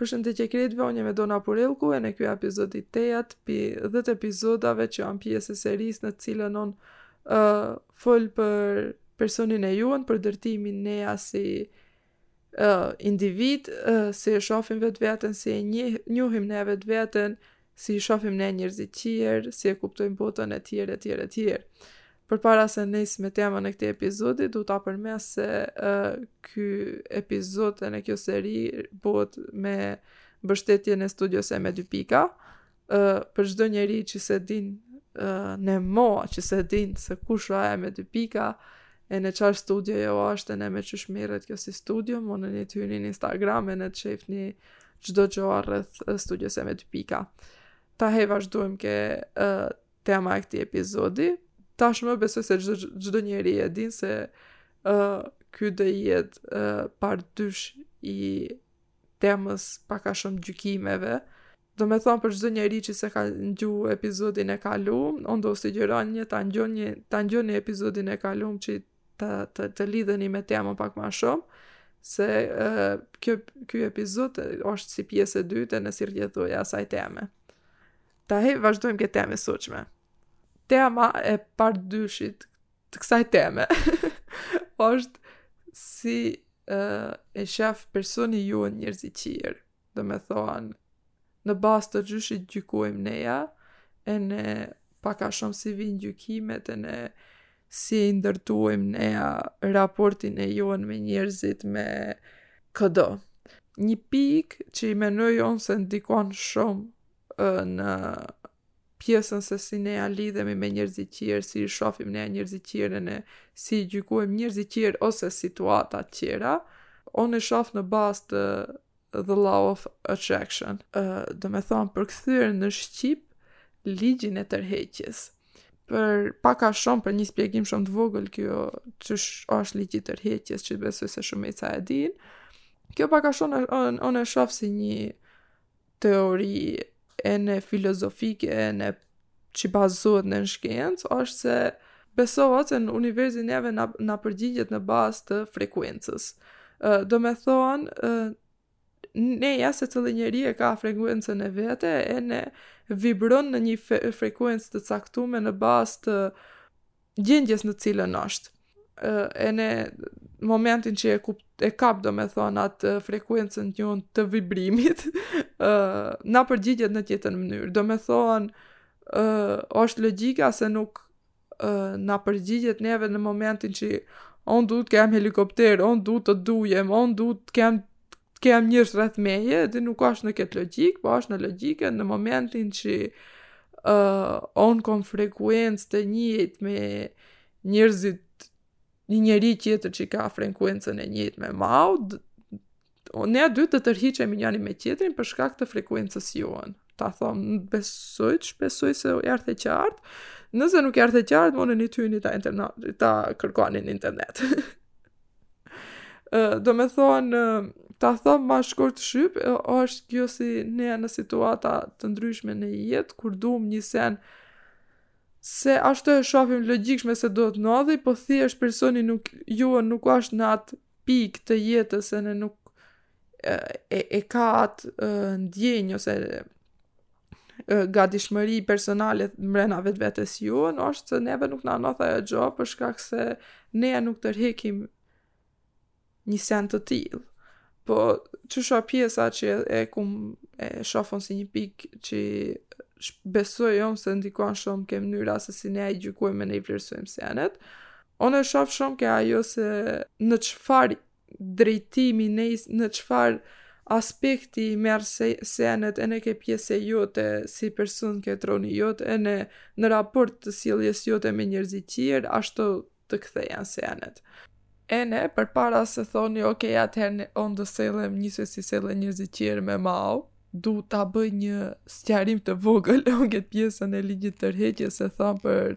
Përshëndetje kretve unë jem Edona Purelku ene ky o epizodi i tetë pi dhetë epizodave që janë pjesë e serisë në të cilën unë uh, fol për personin e jonë për dërtimin neja si uh, individ uh, si e shofim vetveten si e njohim ne vetveten si i shofim ne njerëzit tjerë, si e kuptojmë botën e tjerë, e tjerë, e tjerë. Përpara se nis me temën e këtij epizodi, du ta përmend se uh, ky epizod ene kjo seri bohet me bështetjen e studios e me dy pika, uh, për çdo njeri që s'e din uh, në mo, që s'e din se kush o e me dy pika, ene çarë studioje oshtë, ene me çish mirret kjo si studio, muneni të hyni në Instagram, ene të shifni uh, çdo gjë rreth studios e me dy pika. Tahe vazhdojmë ke uh, tema e këtij epizodi. Tashmë besoj se çdo çdo njeri e din se uh, ky do jetë uh, part dyshi i temës pak a shumë gjykimeve. Domethonë për çdo njeri që s'e ka ngju epizodin e kaluar, unë do sugjeronja ta ngjoni ta ngjoni epizodin e kaluar që të të, të lidheni me temën pak më shumë se uh, kjo ky epizod është si pjesë e dytë ene si rrjedhojë e asaj teme. Tahe vazhdojmë ke tema e sotshme. Tema e part dyshit të kësaj teme është si uh, e shef personi jonë njerëzit tjerë. domethonë, në bazë të qysh i gjykojmë neja, ene pak a shumë si vijnë gjykimet, ene si e ndërtojmë neja raportin e jonë me njerëzit me këdo. Një pikë që i menoj unë se ndikon shumë në pjesën se si neja lidhemi me njerëzit tjerë, si i shofim ne njerëzit tjerë ene si i gjykojmë njerëzit tjerë ose situata tjera, unë e shof në bazë të the law of attraction. Uh, domethonë përkthyer në shqip ligjin e tërheqjes. Për pak a shumë, për një spjegim shumë të vogël kjo që është ligji i tërheqjes që besoj se shumica e din, kjo pak a shumë unë e shof si një teori ene filozofike ene që bazohet në shkencë, është se besohet se universi neve na, na përgjigjet në bazë të frekuencës. Uh, domethonë, uh, neja secili njeri e ka frekuencën e vet ene vibron në një frekuencë të caktume në bazë të gjendjes në cilën është, e në momentin që e, kup, e kap domethonë atë frekuencën e jonë të vibrimit, na përgjigjet në të njëjtën mënyrë. Domethonë, është logjika se nuk na përgjigjet neve në momentin që unë du të kem helikopter, unë du të dujem, unë du të kem të kem njerëz rreth meje, dhe nuk është në këtë logjikë, po është në logjikën në momentin që uh, un kom frekuencë të njëjtë me njerëzit një njeri tjetër që ka frekuencën e njëjtë me mau, ne dy të tërhiqemi njëri me tjetrin për shkak të frekuencës jonë. ta thom, besoj, shpresoj se jardh e qartë, nëse nuk jardh e qartë, muneni të hyni në internet, ta kërkoni në internet. domethonë, ta thom ma shkurt shqip, është kjo si ne në situata të ndryshme në jetë, kur dum një sen, se ashtu e shofim logjikshme se do të ndodhi, po thjesht personi nuk, jonë nuk është në atë pikë të jetës ene nuk e, e ka atë ndjenjë ose gatishmëri personale mrena vetvetes jonë, është se neve nuk na nodh ajo gjo, për shkak se ne nuk tërhekim një sen të tillë. Po, kjo është pjesa që e kom, e shof un si një pikë që besoj un se ndikon shumë ke mënyra se si ne e gjykojmë ene i vlerësojmë senet, Unë e shoh shumë ke ajo se në çfar drejtimi ene në çfar aspekti i merr senet ene ke pjesa jote si person ke truni jot ene në raport të sjelljes jote me njerëzit tjerë ashtu të kthehen senet. Ene përpara se thoni ok atëherë unë do sillem njësoj si sillen njerëzit tjerë me mau, du ta bëj një sqarim të vogël në këtë pjesën e ligjit tërheqjes se thon për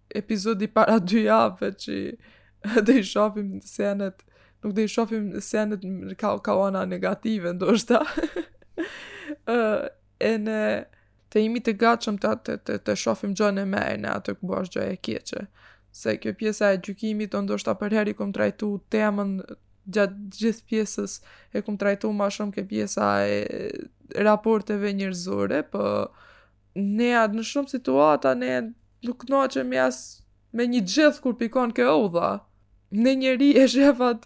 episodi para dy javëve që do i shofim senet, nuk do i shofim senet nga, ka ana negative, ndoshta, uh, ene të jemi të gatshëm të, të, të, të shofim gjën e mirë ene atje ku është gjë e keqe. Se kjo pjesa e gjykimit, ndoshta përherë e kom trajtu temën gjatë gjithë pjesës e kom trajtu ma shumë ke pjesa e raporteve njerëzore, për po Ne në shumë situata ne nuk kënaqemi as me një gjeth kur pikon ke udha. Një njeri e shef at,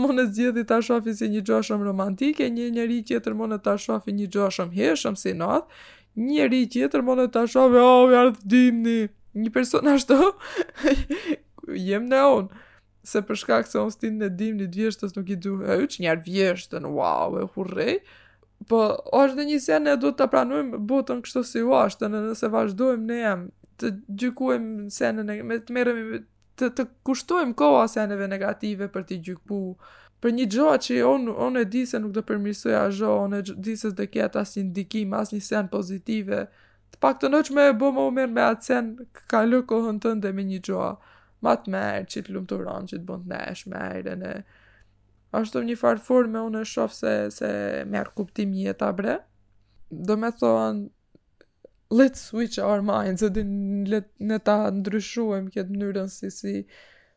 mun zgjidhi ta shofi si një gjo shumë romantike, një njeri tjetër mun ta shofi një gjo shumë hijshëm si nath, një njeri tjetër mun ta shofi, o, oh, jardh dimni, një person ashtu, jam ene unë, se për shkak se unë stinën e dimnit, vjeshtës nuk i du, veçanërisht vjeshtën, wow, e urrej, Po, është dhe një sen e duhet të pranojmë botën kështu si ashtë, ene nëse vazhdojmë ne, jam, të gjykojmë senet ene të merremi, të, të kushtojmë kohë seneve negative për t'i gjyku, për një gjo që unë, un e di se nuk do përmirësohet ajo gjo, unë e di se s'do ketë asnjë ndikim, asnjë sen pozitive, të paktën që me e bo me u marrë me atë sen, kalo kohën tënde me një gjo ma të mirë, që të lumturon, që të bën të nihesh mirë ene... Ashtu në një farë forme unë e shof se se merr kuptim jeta bre. Domethonë let's switch our minds, edhe let ne ta ndryshojmë këtë mënyrën si si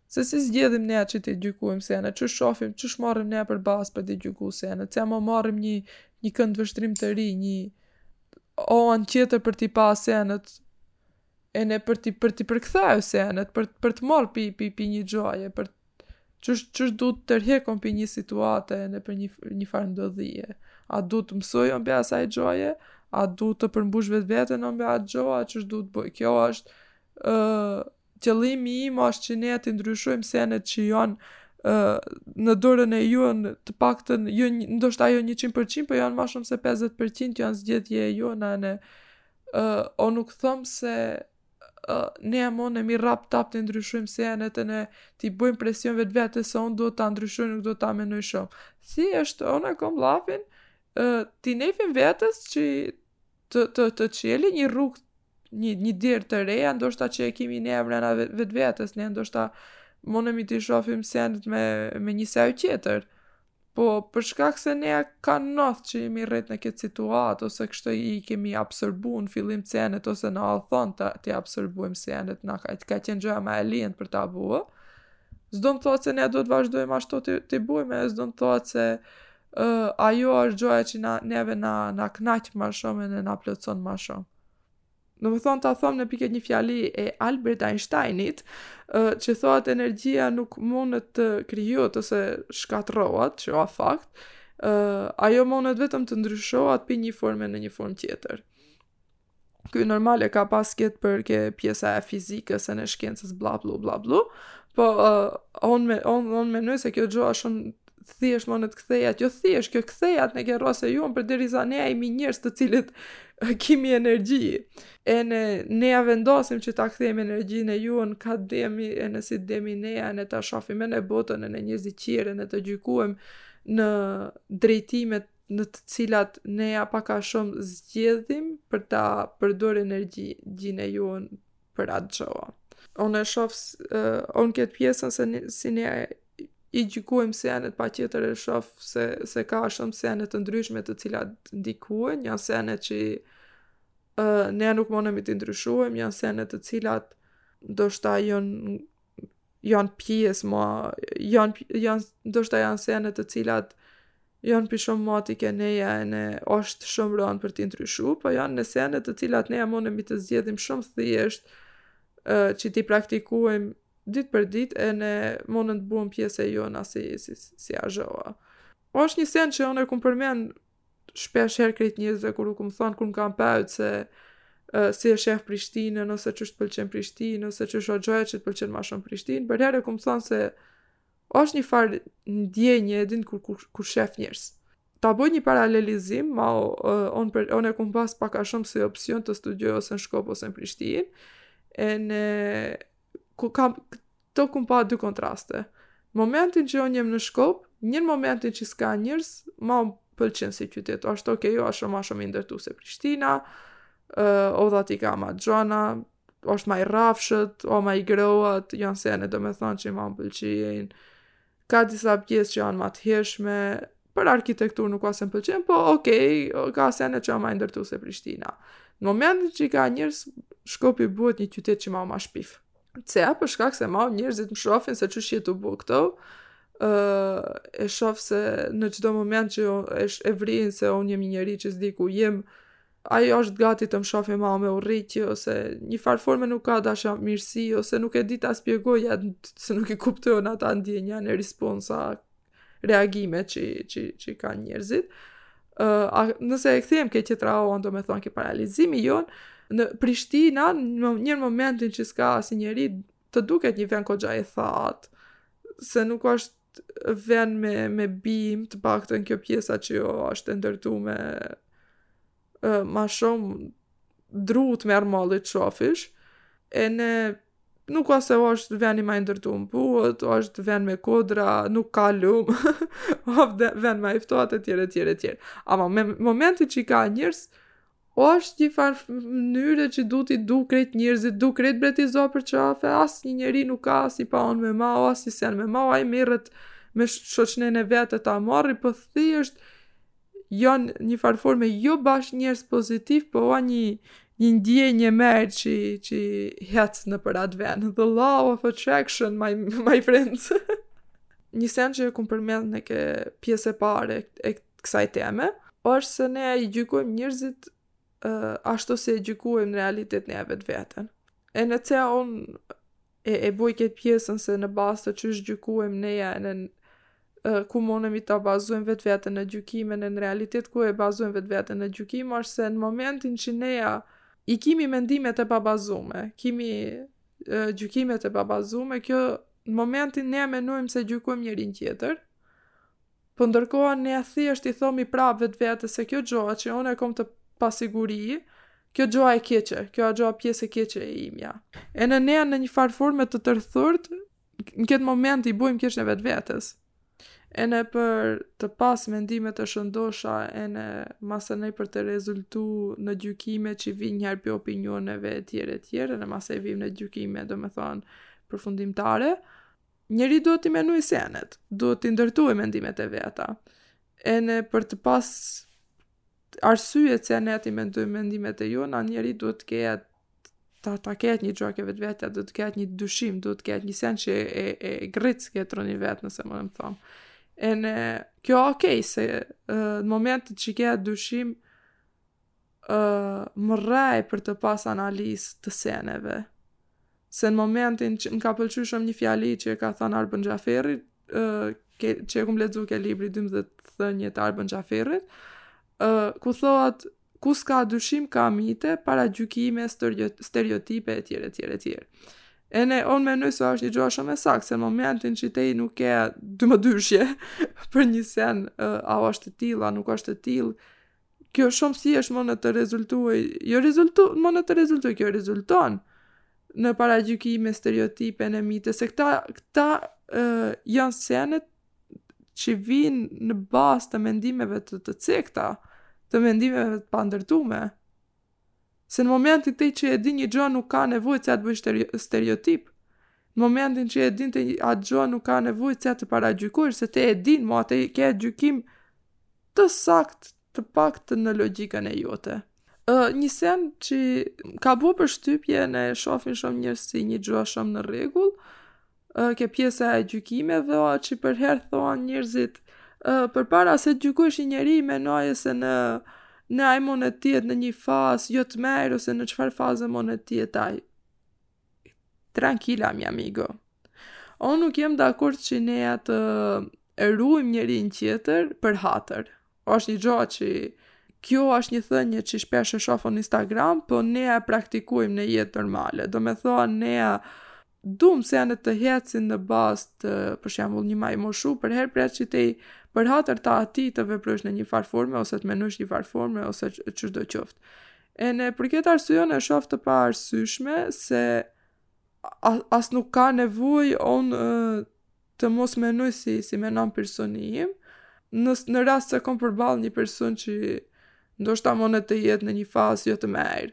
se si zgjedhim ne atë që t'i gjykojmë senet, qysh shofim, qysh marrim ne për bazë për t'i gjyku senet, që më marrim një, një këndvështrim të ri, një anë tjetër për t'i pa senet, ene për t'i për t'i përkthy senet për për të marrë pi pi pi një gjoje për qysh qysh duhet të tërhekon pi një situate nëpër një një farë ndodhie a duhet të mësoj un pi asaj gjoje a duhet të përmbush vetveten un për at gjo a qysh duhet bëj kjo është ë uh, qëllimi im është që ne të ndryshojmë senet që janë uh, në dorën e jonë të paktën jo ndoshta jo 100% por janë më shumë se 50% janë zgjedhje e jona në o nuk thom se ne munemi rap tap t'i ndryshojmë senet ne t'i bëjmë presion vetvetes se unë do të ndryshoj nuk do ta menoj shumë si është unë e kom llafin t'i nefim vetes që të, të, të çeli një rrugë një, një derë të re a ndoshta që e kemi ne mrena vetvetes ne ndoshta munemi t'i shofim senet me, me një sy tjetër Po, për shkak se ne ka ndodhë që jemi rritë në këtë situatë, ose kështu i kemi absorbu në fillim senet, ose na u thonë ta, t'i absorbojmë senet, na ka, ka qenë gjëja ma e lehtë për ta bo, s'do të thotë se ne duhet vazhdojmë ashtu t'i, t'i bojmë, e s'do të thotë se uh, ajo është gjëja që na, neve na, na knaq ma shumë ene na plotëson ma shumë. Domethonë ta thom në piket një fjali e Albert Einsteinit, që thotë energjia nuk mundet të krijohet ose shkatërrohet, që a fakt, ajo mundet vetëm të ndryshohet pi një forme në një formë tjetër. Ky normal e ka pas këtë për ke pjesa e fizikës ene shkencës bla bla bla bla, po uh, un me un un menoj se kjo gjë është shumë thjesht munet të kthehet, jo thjesht, kjo kthehet ne ke rasti jonë, përderisa ne jimi njerëz të cilët kimi energji, ene ne vendosim që ta kthejmë energjinë e jonë ka demi, ene si demi ne, ene ta shofim ene botën, ene njerëzit tjerë, ene t'i gjykojmë në drejtimet në të cilat ne pak a shumë zgjedhim për ta përdor energjinë e jonë, për atë gjoa. Unë e shof, uh, unë këtë pjesën se ne, si ne i gjykojmë senet patjetër e shof se, se ka shumë sene të ndryshme të cilat ndikojnë, janë sene që uh, ne nuk munemi t'i ndryshojmë, janë sene të cilat ndoshta janë janë pjesë ma, janë, janë, ndoshta janë sene të cilat janë pi shumë moti ke neja ene është shumë rëndë për t'i ndryshu, po janë në sene të cilat neja mundemi të zgjedhim shumë thjesht që t'i praktikojm dit për dit ene munden të buhen pjesë e jona si, si, si a zhoa. Po është një sen që unë e kum përmen shpesh herë krejt njerëzve kur u kum thonë kur më kanë pëjtë se uh, si e shef Prishtinë, nëse qish të pëlqen Prishtinë, nëse qish është ajo që të pëlqen ma shumë Prishtinë, përherë e kum thonë se Është një farë ndjenje e din kur, kur, kur shef njerëz. Ta bëj një paralelizim, mau, un, për, une kom pas pak a shumë si opcion të studioj ose në Shkop ose në Prishtin, ene, ku kam, këtu kom pa dy kontraste. Momentin që un jem në Shkop, një momentin që s'ka njerëz, mau pëlqen si qytet, është okej, jo, është shumë ma shumë i ndërtu se Prishtina, uh, udhët i ka ma të gjona, është ma i rrafshët, o ma i ngroht, janë sene do me thonë që mau më pëlqejn, ka disa pjesë që janë ma të hershme, për arkitektur nuk a se më pëlqen, po okej, ka sene që janë ma i ndërtu se Prishtina. Në momentin që i ka njerëz, Shkopi buhet një qytet që mau ma shpif. Se e për shkak se mau njerëzit më shofin se qish je tu bu këtu, uh, e shof se në çdo moment që e, e vrejnë se unë jem një njeri që s'di ku jem, Ai është gati të më shofi mau me urrejtje, ose një farë forme nuk ka dashamirësi, ose nuk e di ta shpjegoj atë, se nuk i kuptojnë ata ndjenja në responsa, reagime që, që, që i kanë njerëzit. Uh, a, nëse e kthejmë ke qetra onë, do me thonë ke paralizimi jonë, në Prishtina, në një momentin që s'ka asnjë njeri, të duket një vend goxha i thatë, se nuk është ven me me bimë të paktën kjo pjesa që jo është e ndërtu me uh, ma shumë drutë ma rrallë t'i shofish ene nuk a se është veni ma i ndërtu në botë, është ven me kodra, nuk ka lumë, është ven ma i ftoht e tjera, e tjera, e tjera. Ama me momentin që i ka njerëz, O është një farë mënyre që du t'i du krejt njerëzit, du krejt bre t'i za për qafe, asnjë njeri nuk ka asnjë punë me mau, asnjë sen me mau, ai merret me shoqninë e vet ta marri, po thjesht janë një farë forme jo bash njerëz pozitiv, po a një një ndjenjë e mirë që, që hec nëpër atë ven, the law of attraction, my, my friends. një sen që e kum përmend në ke pjesa e parë e të kësaj teme, është se ne i gjykojmë njerëzit uh, ashtu si e gjykojmë në realitet neja vetveten. Ene të unë e, e boj këtë pjesën se në bazë të qish gjykojmë ne ene uh, ku munemi ta bazojmë vetveten në gjykime, në në realitet ku e bazojmë vetveten në gjykime, është se në momentin që neja i kimi mendimet e pabazume, kimi uh, gjykimet e pabazume, kjo në momentin ne menojmë se gjykojmë njerin tjetër, Po ndërkohë ne thjesht i thomi prapë vetvetes se kjo gjo që unë e kom të pasiguri, kjo gjo e keqe, kjo o një pjesë e keqe e imja. Ene ne në njëfarë forme të tërthortë në këtë moment i bojmë keqen vetvetes. Ene për të pas mendime të shëndosha ene masanej për të rezultu në gjykime që vijnë nëpër opinioneve e tjere tjere ene masanej vim në gjykime domethonë përfundimtare, Njeri duhet t'i menojë senet, duhet t'i ndërtojë mendimet e veta. Ene për të pas arsye që ne t'i mendojmë mendimet e jona, njeri duhet të ketë ta, ta ketë një gjo ke vetvetja, duhet të ketë një dyshim, duhet të ketë një sen që e, e, e grricë ke truni vet, nëse munemi me thonë. Ene kjo okej, okay, se në momentin që ke dyshim, mërrin për të pas analizë të seneve. Se në momentin që më ka pëlqy shumë një fjali që e ka thënë Arbën Xhaferi, ke, që e kom lexu ke libri 12 thënie të Arbën Xhaferit, ku thotë, ku s'ka dyshim ka mite, paragjykime, stereotipe, e tjere, tjere, tjere. Ene, unë menoj, është një gjo shumë e saktë, se në momentin që ti nuk e ve në dyshim për një sen, a është e tillë, a nuk është e tillë, kjo shumë thjesht mun të rezultojë, jo rezultu, mun të rezultojë, kjo rezulton në paragjykime, stereotipe, në mite, se këta, këta uh, janë senet që vijnë në bazë të mendimeve të të cekta, të mendimeve të pandërtume. Se në momentin ti që e din një gjë nuk ka nevojë që atë ta bëjsh stereotip. Në momentin që e din ti atë gjë nuk ka nevojë që atë të paragjykosh se ti e din, mo ti ke gjykim të saktë të paktën në logjikën e jote. Ë, një sen që ka bërë përshtypje ene e shohin shumë njerëz si një gjë shumë në rregull, uh, kjo pjesa e gjykimeve, o, që përherë thonë njerëzit, uh, për para se të gjykojsh një njeri, menoje se në, në ai mundet të jetë në një fazë jo të mirë, ose në çfarë faze mundet të jetë ai. Tranquila, mi amigo. O, nuk jam dakord që ne ta ruajmë njërin tjetrin për hatër. O, është një gjo që kjo është një thënie që shpesh e shof në Instagram, po ne e praktikojmë në jetë normale. Domethonë, ne e dimë se sene të hecin në bazë të, për shembull, një ma i moshum, përherë pret që ti për hatër të atij të veprojsh në njëfarë forme, ose të menojsh njëfarë forme, ose çdo qoftë. Ene për këtë arsye unë e shof të paarsyeshme se as, as nuk ka nevojë unë të mos menoj si, si menon personi im, në, në rast se kom përball një person që ndoshta munet të jetë në një fazë jo të mirë.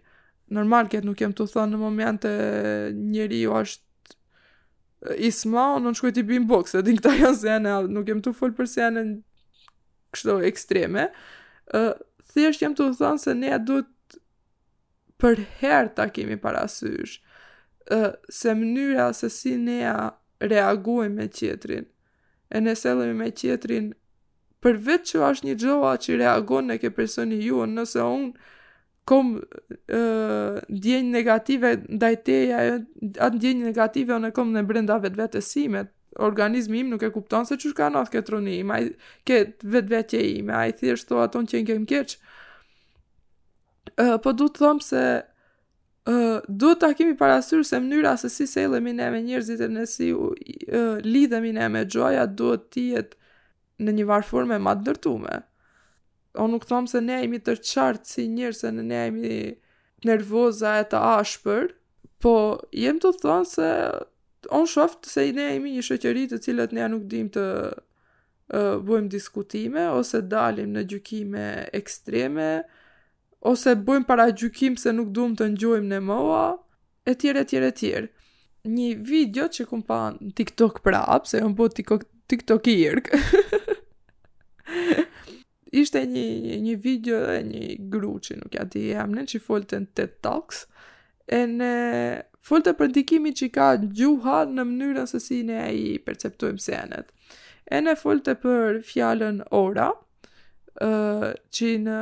Normal këtu nuk jem tu thënë në momente njeri ju është isma, unë në shkoj t'i bim boks, se din këta janë sene, nuk jem tu fol për sene kështu ekstreme. Uh, thjesht jem tu thënë se ne duhet përherë ta kemi parasysh, se mënyra se si ne reagojmë me qetrin, ene sillemi me qetrin, përveç që është një gjo që reagon në ke personi ju, nëse unë kom uh, ndjenjë negative ndaj teje, atë ndjenjë negative unë e kom brenda vetvetes sime, organizmi im nuk e kupton se çka në atë këtë roni, ma i këtë vetë vetë ime, ai thjesht to aton që në kemë keq, Uh, po du të thom se uh, duhet ta kemi parasysh se mënyra se si sillemi ne me njerëzit ene si uh, lidhemi ne me gjoja duhet të jetë në njëfarë forme ma të ndërtume. Unë nuk thom se ne jemi të çart si njerëz e ne jemi nervoza e të ashpër, po jem tu thonë se unë shof se ne jemi një shoqëri të cilët ne nuk dim të bëjmë diskutime ose dalim në gjykime ekstreme ose bëjmë paragjykime se nuk duam të ngjojmë ne mo e tjere tjere tjere një video që kom pa në TikTok prap se jam bo TikTok TikTok irk ishte një, një, një video e një gru që nuk ia di emnin që folte në TED Talks ene folte për ndikimin që ka gjuha në mënyrën se si ne i perceptojmë senet ene folte për fjalën ura uh, që në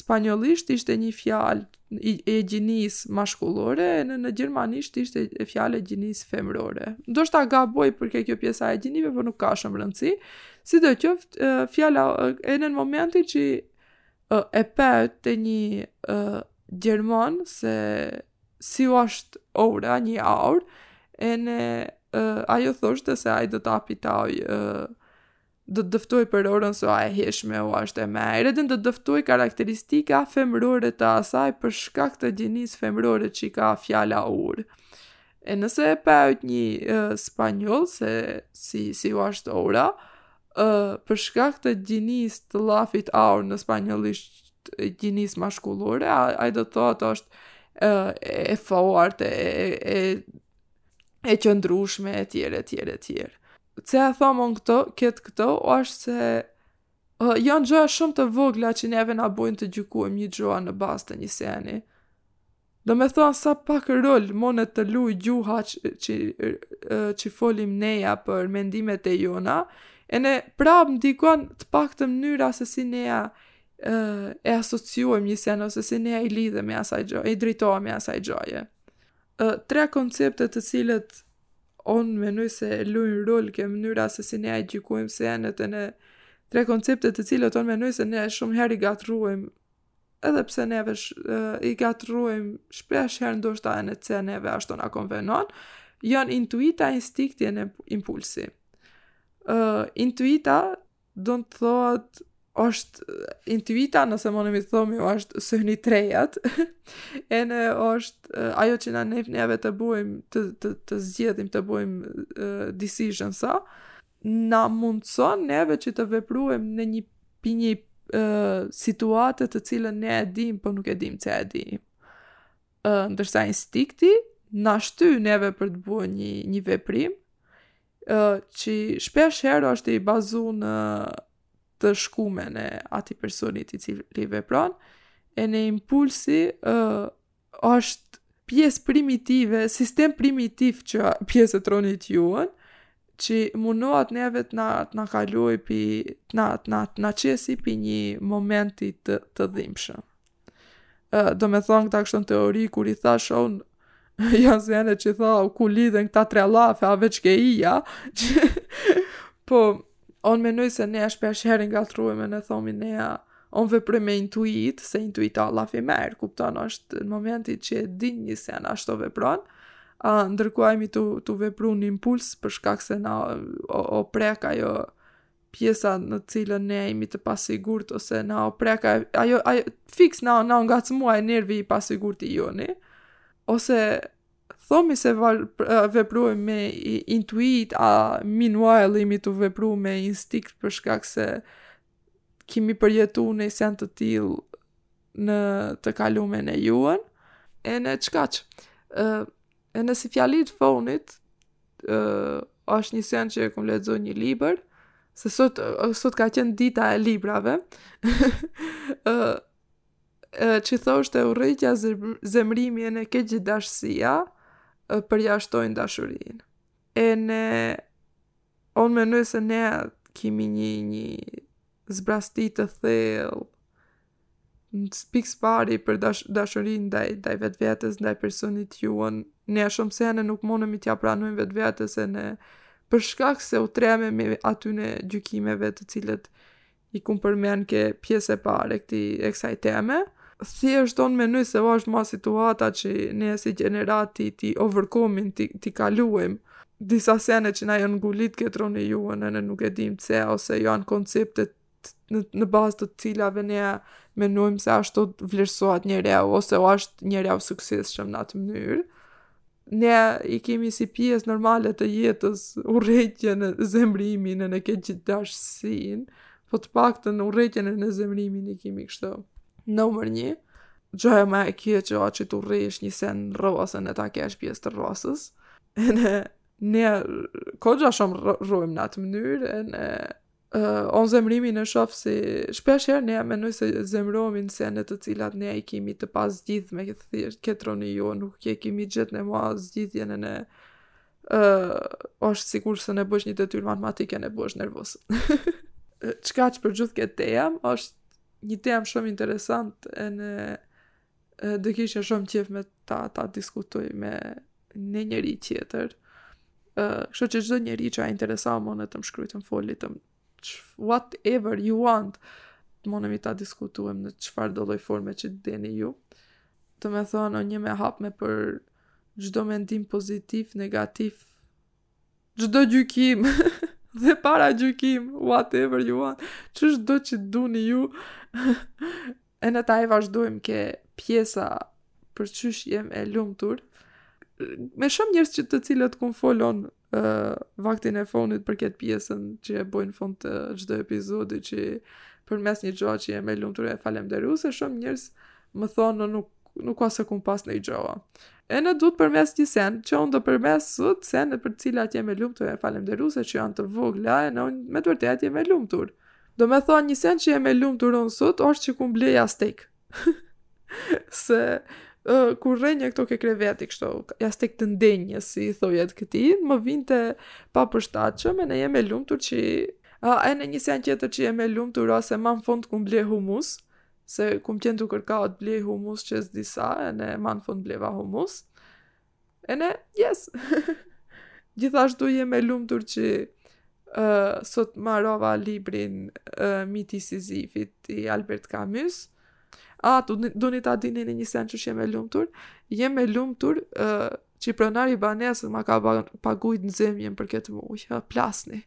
spanjollisht ishte një fjalë i, e gjinisë mashkullore, ene, në gjermanisht ishte fjalë e gjinisë femrore. Ndoshta gaboj për ke kjo pjesa e gjinive, por nuk ka shumë rëndësi. Sidoqoftë, fjala ene momentin që e pyet ti një e, gjerman se si u asht ura, një aur, ene ajo thoshte se ai do të apitoj e, do të dëftoj për urën se e hijshme u asht e mirë edhe do të dëftoj karakteristika femrore të asaj për shkak të gjinisë femrore që i ka fjala urë. E nëse e pyet një uh, spanjoll se si, si u asht ura, uh, për shkak të gjinisë të llafit aur në spanjollisht gjinisë mashkullore, a, ai do të thotë është uh, e fortë, e, e, e, e qëndrushme, e tjere, e tjere, e tjere. Pse e tham unë këto, këtë këto, është se uh, janë gjëra shumë të vogla që neve na bojnë të gjykojmë një gjë në bazë të një seni. Domethonë sa pak rol mone të luj gjuha që, që, që folim neja për mendimet e jona, ene prapë ndikon të pak te mënyra se si neja uh, e asociuem një sen, ose si neja i lidhemi asaj gjëje, i drejtohemi asaj gjëje. Uh, tre koncepte të cilat Unë menoj se lujnë rol ke mënyra se si ne e gjykojmë senet ene tre koncepte të cilat unë menoj se ne shumë herë i ngatrrojmë edhe pse neve sh, i ngatrrojmë shpesh herë ndoshta ene pse neve ashtu na konvenon, janë intuita, instinkti ene impulsi. Uh, intuita Do të thotë është intuita, nëse munmi të thomi, është syni i tretë, ene është ajo që na nif neve të bojmë, të, të, të zgjedhim, të bojmë uh, decisions, a, na mundëson neve që të vepruem në një, pi një uh, situate të cilën ne e dim, po nuk e dim që e dim. Uh, ndërsa instinkti, na shty neve për të bo një, një veprim, që shpesh herë është i bazu në të shkumen e atij personit i cili vepron, ene impulsi uh, është pjesë primitive, sistem primitiv që pjesë e trunit jonë, që mundohet neve të na, të na kaloj pi, të na, të na, të na qesi pi një momenti të, të dhimshëm. domethonë këta kështu në teori, kur i thashë unë, janë sene që thu, ku lidhen këta tre llafe, a veç ke i-ja? po, unë menoj se ne shpeshherë i ngatërrujmë, ene thomi ne, a? Unë veproj me intuitë, se intuita llaf i mirë, kupton, është në momenti që e din një sen ashtu vepron, a, ndërkohë imi tu, tu vepru në impuls, për shkak se na, u, u prek ajo, pjesa në të cilën ne jemi të pasigurt ose na u prek ajo ajo fiks na na u ngacmu nervi i pasigurt i joni ose thomi se val, veprojmë me intuitë, a meanwhile imi tu vepru me instinkt për shkak se kimi përjetu një sen të till në të kalumen e jonë, ene kaq. Ene si fjali të funit, uh, është një sen që e kam lexu n'një libër, se sot, uh, sot ka qenë dita e librave, uh, uh, që thoshte urrejtja zemrimi ene keqdashësia, uh, përjashtojnë dashurinë. Ene, unë menoj se ne kimi një, një zbrasti të thellë pikë së pari për dash, dashurin ndaj, ndaj vetvetes, ndaj personit jonë, ne shumë sene nuk munemi t'ia pranojmë vetvetes ene, për shkak se u trememi atyne gjykimeve të cilat i kum përmen ke pjesa e parë këti e kësaj teme, thjesht unë menoj se është ma situata që ne si gjeneratë t'i overcome-im, t'i, t'i kalojmë, disa sene që na janë ngulit ke truni jonë ene nuk e dim se ose janë konceptet në, në bazë të cilave ne menojmë se ashtu vlerësohet njeriu ose o është njeriu i suksesshëm në atë mënyrë ne i kemi si pjesë normale të jetës urrejtjen e zemrimin ene keqdashësin po të paktën urrejtjen ene zemrimin i kemi kështu numër një Gjoja ma e keqe që të urresh një sen rrëvasën e ta kesh pjesë të rrasës. Ene, ne, koxha shumë rrojmë në atë mënyrë, ene, uh, unë zemrimin e shof si, shpesh herë unë menoj se zemrohemi në senet të cilat ne i kimi të pazgjidhme ke, thjesht, ke truni jonë, nuk e kimi gjithmonë zgjidhjen ene, uh, është sikur se në bësh një detyrë matematike ene bëhesh nervoz. Çka që për gjithë këtë temë, është një temë shumë interesante ene do kisha shumë qef me ta, ta diskutoj me një njeri tjetër. Uh, kështu që çdo njeri që a interesum mun të më shkrujt, të më folit, të më whatever you want, të munemi ta diskutojmë në çfarëdo lloj forme që të doni ju. Domethonë, unë jem e hapme për çdo mendim pozitiv, negativ, Çdo gjykim dhe paragjykim, whatever you want, qysh do që duni ju, ene ta vazhdojmë ke pjesa për qysh jem e lumtur, me shumë njerëz me të cilët kum folun uh, vaktin e funit për këtë pjesën që e boj në fund të çdo epizodi që përmes një gjoa që jem e lumtur e falemderuse, shumë njerëz më thonë unë nuk, nuk a se kum pas noj gjoa. Ene du të përmes një sen, që unë do përmes sot sene për cilat jem e lumtur e falemderuse që janë të vogla ene unë me të vërtet jem e lumtur. Domethonë një sen që jem e lumtur unë sot, është që kum ble jastëk. Se uh, kur rrinja këtu ke kreveti kështu, jastëk të ndenjë, si i thojet këti, më vinte papërshtatshëm ene jem e lumtur që... Uh, ene një sen tjetër që jem e lumtur, a se ma në fund kum ble humus, Se kum qenë tu kërku të blej humus që s'di sa, ene ma në fund bleva humus. Ene, yes! Gjithashtu jem e lumtur që uh, sot marova librin uh, Miti i Sizifit i Albert Camus. A, ah, duni ta dini ene një sen që jem e lumtur? Jem e lumtur uh, Që pronari i banesës ma ka pagujt nxemjen për këtë muj, që plasni.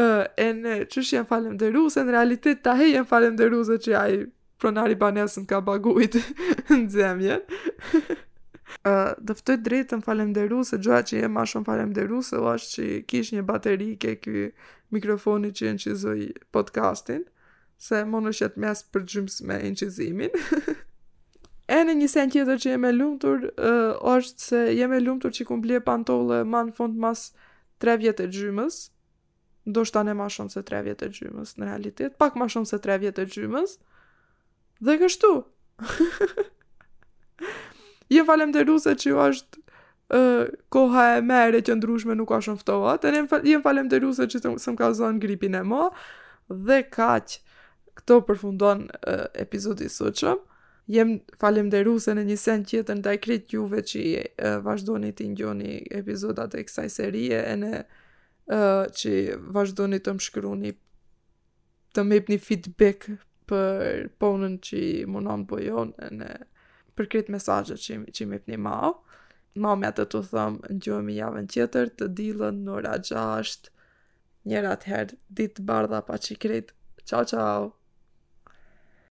uh, ene që shumë jem falemderuse, në realitet ta he jem falemderuse që aj pronari i banesës m'ka pagujt nxemjen. Uh, dëftoj drejtën falemderuse, gjoja që jem ma shumë falemderuse, ashtë që kish një bateri ke kjo mikrofoni që inçizoj podcastin, Se munshe t'mes përgjymës me inçizimin. ene një sen tjetër që jem e lumtur, uh, është se jem e lumtur që kum ble pantolle ma në fund mas tre vjetë e gjymës, ndoshta ene ma shumë se tre vjetë e gjymës në realitet, pak ma shumë se tre vjetë e gjymës, dhe kështu. Jem falemderuse që ju është koha e mirë e qëndrushme nuk a shumë ftohtë, ene jem falemderuse që s'më ka zonë gripi ene ma, dhe kaq këtu përfundon uh, epizodi sotshëm. Jem falemderuse ene një sen tjetër ndaj krejt juve që uh, vazhdoni t'i ngjoni epizodat e kësaj serie ene uh, që vazhdoni të më shkruni të më jepni feedback për punën që mun e boj un, ene për krejt mesazhet që, që më jepni mau. Ma me atë t'u thom ngjohemi javën tjetër të dilën në ora gjasht njer atherë ditë bardha paçi krejt. Ciao, ciao!